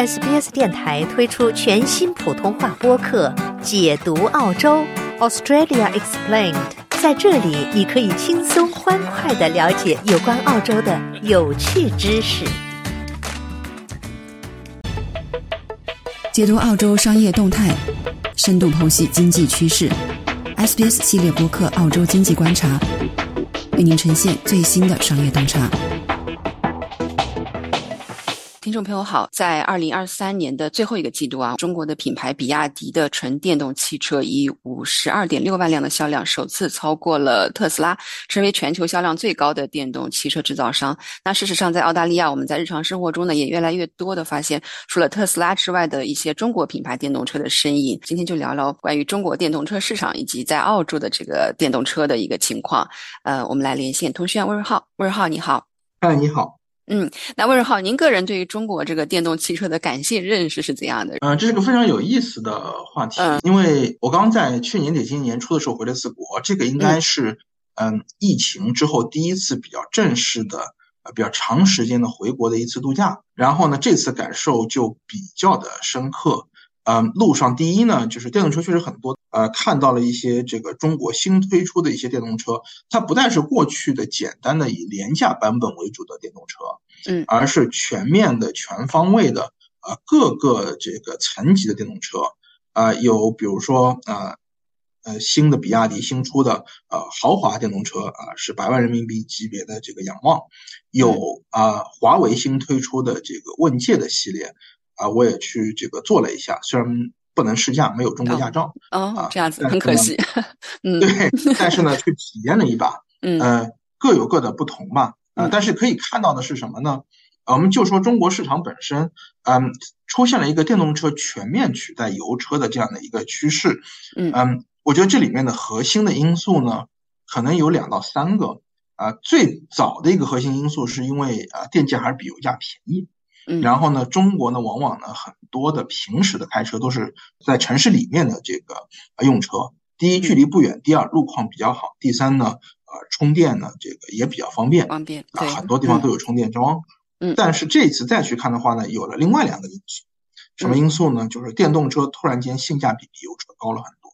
SBS 电台推出全新普通话播客《解读澳洲 Australia Explained》。在这里，你可以轻松欢快的了解有关澳洲的有趣知识。解读澳洲商业动态，深度剖析经济趋势。SBS 系列播客《澳洲经济观察》，为您呈现最新的商业洞察。听众朋友好，在二零二三年的最后一个季度啊，中国的品牌比亚迪的纯电动汽车以五十二点六万辆的销量，首次超过了特斯拉，成为全球销量最高的电动汽车制造商。那事实上，在澳大利亚，我们在日常生活中呢，也越来越多的发现，除了特斯拉之外的一些中国品牌电动车的身影。今天就聊聊关于中国电动车市场以及在澳洲的这个电动车的一个情况。呃，我们来连线通讯员魏瑞浩，魏瑞浩你好。哎，你好。嗯，那魏润浩，您个人对于中国这个电动汽车的感性认识是怎样的？嗯，这是个非常有意思的话题，因为我刚在去年底、今年年初的时候回了次国，这个应该是嗯疫情之后第一次比较正式的、呃比较长时间的回国的一次度假，然后呢，这次感受就比较的深刻。嗯，路上第一呢，就是电动车确实很多，呃，看到了一些这个中国新推出的一些电动车，它不但是过去的简单的以廉价版本为主的电动车，嗯，而是全面的、全方位的，呃，各个这个层级的电动车，啊，有比如说啊，呃，新的比亚迪新出的呃豪华电动车啊，是百万人民币级别的这个仰望，有啊，华为新推出的这个问界的系列。啊，我也去这个做了一下，虽然不能试驾，没有中国驾照，哦，这样子很可惜，嗯，对，但是呢，去体验了一把，嗯，呃，各有各的不同吧，呃，但是可以看到的是什么呢？我们就说中国市场本身，嗯，出现了一个电动车全面取代油车的这样的一个趋势，嗯嗯，我觉得这里面的核心的因素呢，可能有两到三个，啊，最早的一个核心因素是因为啊，电价还是比油价便宜。然后呢，中国呢，往往呢，很多的平时的开车都是在城市里面的这个用车。第一，距离不远；第二，路况比较好；第三呢，呃，充电呢，这个也比较方便。方便，啊，很多地方都有充电桩。嗯。但是这次再去看的话呢，有了另外两个因素。什么因素呢？就是电动车突然间性价比比油车高了很多。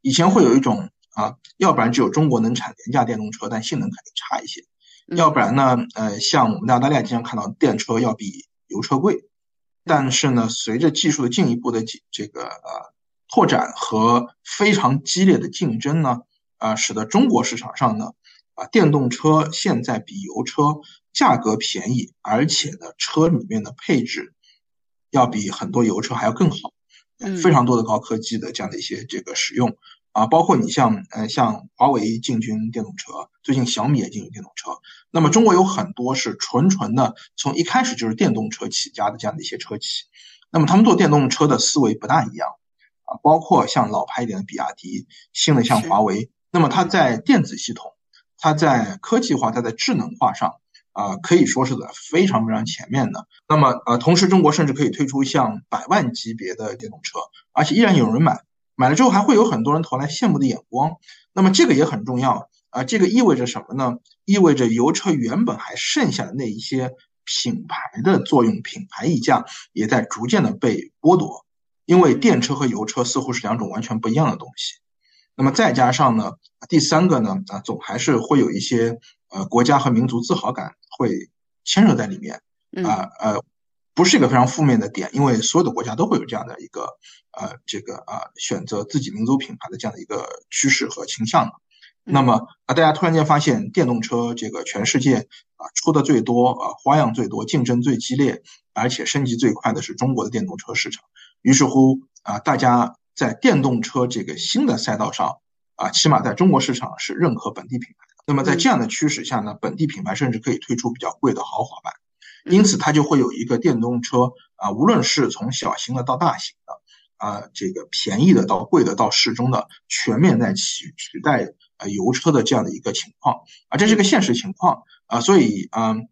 以前会有一种啊，要不然只有中国能产廉价电动车，但性能肯定差一些；要不然呢，呃，像我们在澳大利亚经常看到电车要比。油车贵，但是呢，随着技术的进一步的这个呃拓展和非常激烈的竞争呢，啊，使得中国市场上呢，啊，电动车现在比油车价格便宜，而且呢，车里面的配置要比很多油车还要更好，非常多的高科技的这样的一些这个使用。啊，包括你像，呃，像华为进军电动车，最近小米也进军电动车。那么中国有很多是纯纯的，从一开始就是电动车起家的这样的一些车企。那么他们做电动车的思维不大一样，啊，包括像老牌一点的比亚迪，新的像华为。那么它在电子系统，它在科技化，它在智能化上，啊，可以说是在非常非常前面的。那么，呃，同时中国甚至可以推出像百万级别的电动车，而且依然有人买。买了之后还会有很多人投来羡慕的眼光，那么这个也很重要啊。这个意味着什么呢？意味着油车原本还剩下的那一些品牌的作用、品牌溢价也在逐渐的被剥夺，因为电车和油车似乎是两种完全不一样的东西。那么再加上呢，第三个呢啊，总还是会有一些呃国家和民族自豪感会牵扯在里面啊呃。不是一个非常负面的点，因为所有的国家都会有这样的一个呃，这个啊选择自己民族品牌的这样的一个趋势和倾向。那么啊，大家突然间发现电动车这个全世界啊出的最多啊花样最多，竞争最激烈，而且升级最快的是中国的电动车市场。于是乎啊，大家在电动车这个新的赛道上啊，起码在中国市场是认可本地品牌的。那么在这样的趋势下呢，本地品牌甚至可以推出比较贵的豪华版。因此，它就会有一个电动车啊，无论是从小型的到大型的，啊，这个便宜的到贵的到适中的，全面在取取代呃油车的这样的一个情况啊，这是个现实情况啊，所以嗯，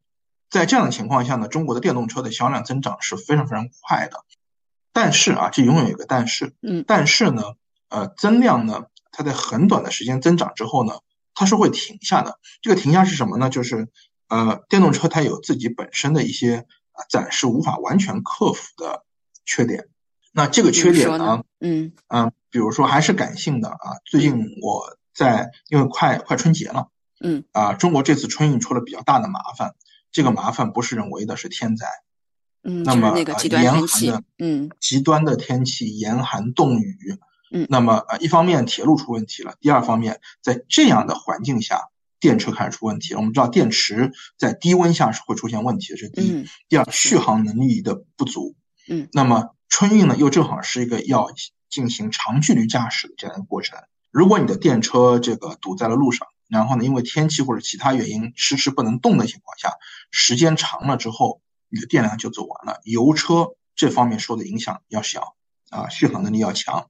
在这样的情况下呢，中国的电动车的销量增长是非常非常快的。但是啊，这永远有个但是，嗯，但是呢，呃，增量呢，它在很短的时间增长之后呢，它是会停下的。这个停下是什么呢？就是呃，电动车它有自己本身的一些啊暂时无法完全克服的缺点。那这个缺点呢？嗯嗯，比如说还是感性的啊。最近我在因为快快春节了，嗯啊，中国这次春运出了比较大的麻烦，这个麻烦不是人为的，是天灾。嗯，那么那个极端天气，嗯，极端的天气，严寒冻雨，嗯，那么呃，一方面铁路出问题了，第二方面在这样的环境下，电车开始出问题了。我们知道电池在低温下是会出现问题的，这是第一。第二，续航能力的不足，嗯，那么。春运呢，又正好是一个要进行长距离驾驶的这样一个过程。如果你的电车这个堵在了路上，然后呢，因为天气或者其他原因迟迟不能动的情况下，时间长了之后，你的电量就走完了。油车这方面受的影响要小啊，续航能力要强，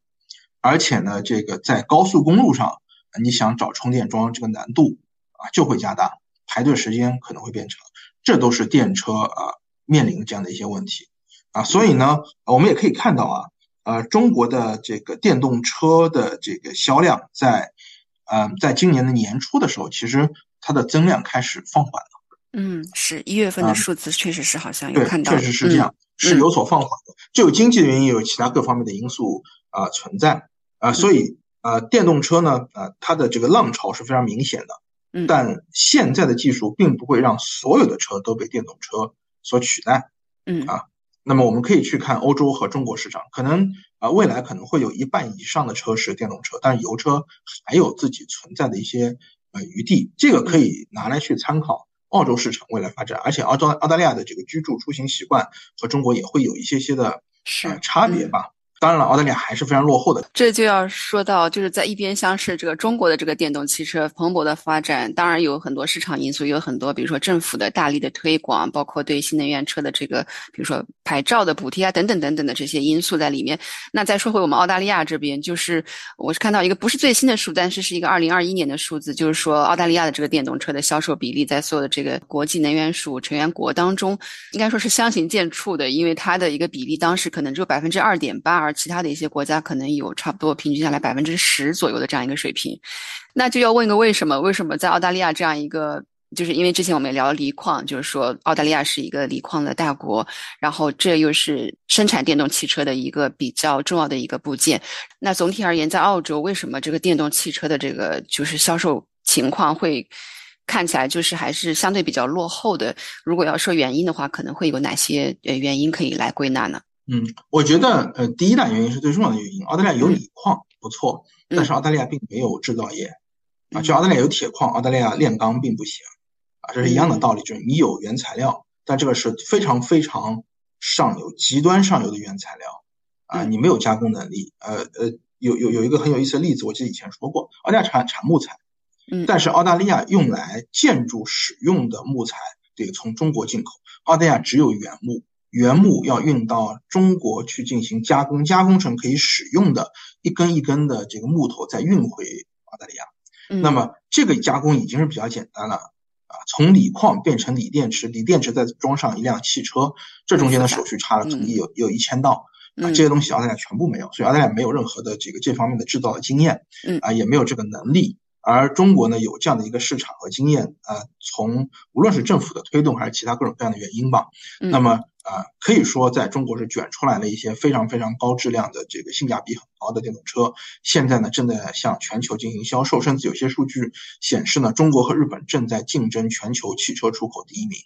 而且呢，这个在高速公路上，你想找充电桩这个难度啊就会加大，排队时间可能会变长，这都是电车啊面临这样的一些问题。啊，所以呢，我们也可以看到啊，呃，中国的这个电动车的这个销量在，嗯，在今年的年初的时候，其实它的增量开始放缓了。嗯，是一月份的数字确实是好像有看到，确实是这样，是有所放缓的。这有经济的原因，也有其他各方面的因素啊存在啊。所以啊，电动车呢，呃，它的这个浪潮是非常明显的。嗯，但现在的技术并不会让所有的车都被电动车所取代。嗯啊。那么我们可以去看欧洲和中国市场，可能啊未来可能会有一半以上的车是电动车，但是油车还有自己存在的一些呃余地，这个可以拿来去参考澳洲市场未来发展，而且澳洲澳大利亚的这个居住出行习惯和中国也会有一些些的呃差别吧。当然了，澳大利亚还是非常落后的。这就要说到，就是在一边厢是这个中国的这个电动汽车蓬勃的发展，当然有很多市场因素，有很多比如说政府的大力的推广，包括对新能源车的这个比如说牌照的补贴啊等等等等的这些因素在里面。那再说回我们澳大利亚这边，就是我是看到一个不是最新的数，但是是一个二零二一年的数字，就是说澳大利亚的这个电动车的销售比例在所有的这个国际能源署成员国当中，应该说是相形见绌的，因为它的一个比例当时可能只有百分之二点八。而其他的一些国家可能有差不多平均下来百分之十左右的这样一个水平，那就要问个为什么？为什么在澳大利亚这样一个，就是因为之前我们也聊了锂矿，就是说澳大利亚是一个锂矿的大国，然后这又是生产电动汽车的一个比较重要的一个部件。那总体而言，在澳洲为什么这个电动汽车的这个就是销售情况会看起来就是还是相对比较落后的？如果要说原因的话，可能会有哪些呃原因可以来归纳呢？嗯，我觉得呃，第一大原因是最重要的原因。澳大利亚有锂矿，不错，但是澳大利亚并没有制造业啊。就澳大利亚有铁矿，澳大利亚炼钢并不行啊，这是一样的道理。就是你有原材料，但这个是非常非常上游、极端上游的原材料啊，你没有加工能力。呃呃，有有有一个很有意思的例子，我记得以前说过，澳大利亚产产木材，嗯，但是澳大利亚用来建筑使用的木材得从中国进口，澳大利亚只有原木。原木要运到中国去进行加工，加工成可以使用的一根一根的这个木头，再运回澳大利亚。那么这个加工已经是比较简单了啊，从锂矿变成锂电池，锂电池再装上一辆汽车，这中间的手续差了可能有有一千道啊，这些东西澳大利亚全部没有，所以澳大利亚没有任何的这个这方面的制造的经验，啊，也没有这个能力。而中国呢，有这样的一个市场和经验呃，从无论是政府的推动还是其他各种各样的原因吧，那么。啊，可以说在中国是卷出来了一些非常非常高质量的这个性价比很高的电动车，现在呢正在向全球进行销售，甚至有些数据显示呢，中国和日本正在竞争全球汽车出口第一名。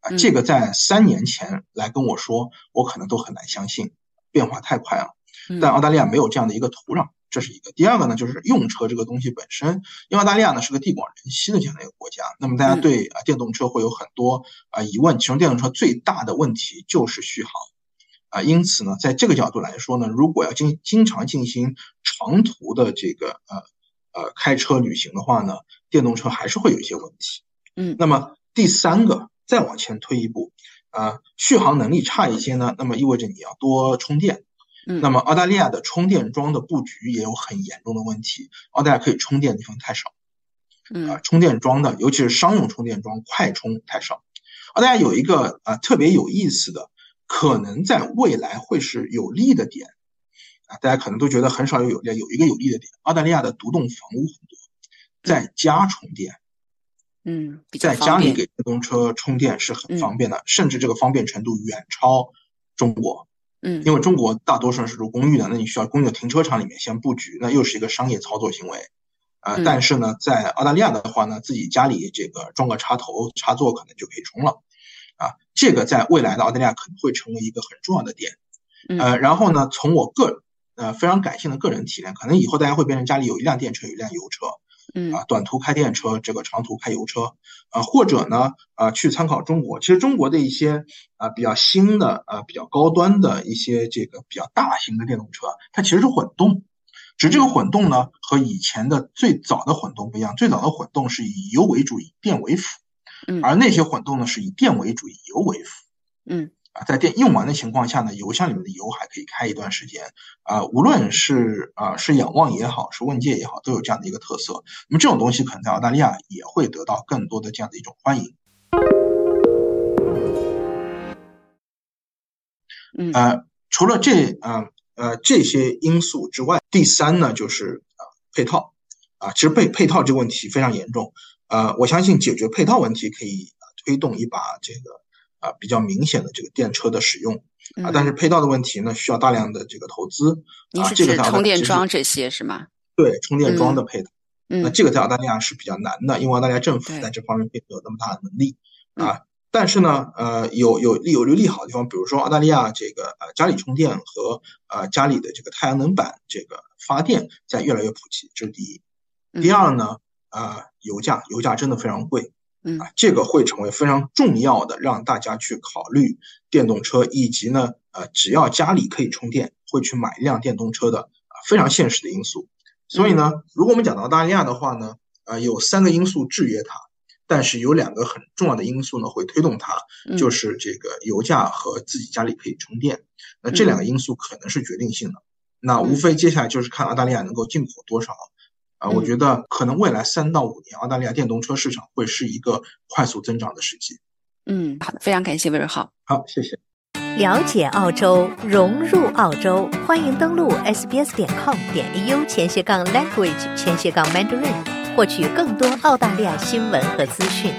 啊，这个在三年前来跟我说，我可能都很难相信，变化太快了。但澳大利亚没有这样的一个土壤。这是一个，第二个呢，就是用车这个东西本身，因为澳大利亚呢是个地广人稀的这样的一个国家，那么大家对啊电动车会有很多啊疑问，其中电动车最大的问题就是续航，啊，因此呢，在这个角度来说呢，如果要经经常进行长途的这个呃呃开车旅行的话呢，电动车还是会有一些问题，嗯，那么第三个再往前推一步，啊，续航能力差一些呢，那么意味着你要多充电。那么澳大利亚的充电桩的布局也有很严重的问题，澳大利亚可以充电的地方太少，嗯，充电桩的，尤其是商用充电桩快充太少。澳大利亚有一个啊特别有意思的，可能在未来会是有利的点。啊，大家可能都觉得很少有有利，有一个有利的点，澳大利亚的独栋房屋很多，在家充电，嗯，在家里给电动车充电是很方便的，甚至这个方便程度远超中国。嗯，因为中国大多数人是住公寓的，那你需要公寓的停车场里面先布局，那又是一个商业操作行为。呃，但是呢，在澳大利亚的话呢，自己家里这个装个插头插座可能就可以充了。啊，这个在未来的澳大利亚可能会成为一个很重要的点。呃，然后呢，从我个呃非常感性的个人体验，可能以后大家会变成家里有一辆电车，有一辆油车。嗯啊，短途开电车，这个长途开油车，啊，或者呢，啊，去参考中国。其实中国的一些啊比较新的啊比较高端的一些这个比较大型的电动车，它其实是混动，只是这个混动呢和以前的最早的混动不一样。最早的混动是以油为主，以电为辅，嗯，而那些混动呢是以电为主，以油为辅，嗯。在电用完的情况下呢，油箱里面的油还可以开一段时间，啊，无论是啊是仰望也好，是问界也好，都有这样的一个特色。那么这种东西可能在澳大利亚也会得到更多的这样的一种欢迎。嗯，呃，除了这啊呃这些因素之外，第三呢就是啊配套，啊其实配配套这个问题非常严重，呃我相信解决配套问题可以推动一把这个。啊，比较明显的这个电车的使用啊，但是配套的问题呢，需要大量的这个投资。你是指充电桩这些是吗？对，充电桩的配套。嗯，那这个在澳大利亚是比较难的，因为澳大利亚政府在这方面并没有那么大的能力啊。但是呢，呃，有有利有利利好的地方，比如说澳大利亚这个呃家里充电和呃家里的这个太阳能板这个发电在越来越普及，这是第一。第二呢，呃，油价油价真的非常贵。嗯啊，这个会成为非常重要的，让大家去考虑电动车，以及呢，呃，只要家里可以充电，会去买一辆电动车的啊，非常现实的因素。所以呢，如果我们讲到澳大利亚的话呢，呃，有三个因素制约它，但是有两个很重要的因素呢会推动它，就是这个油价和自己家里可以充电。那这两个因素可能是决定性的。那无非接下来就是看澳大利亚能够进口多少。啊，我觉得可能未来三到五年，澳大利亚电动车市场会是一个快速增长的时机。嗯，好的，非常感谢魏瑞浩。好，谢谢。了解澳洲，融入澳洲，欢迎登录 sbs 点 com 点 au 前斜杠 language 前斜杠 mandarin，获取更多澳大利亚新闻和资讯。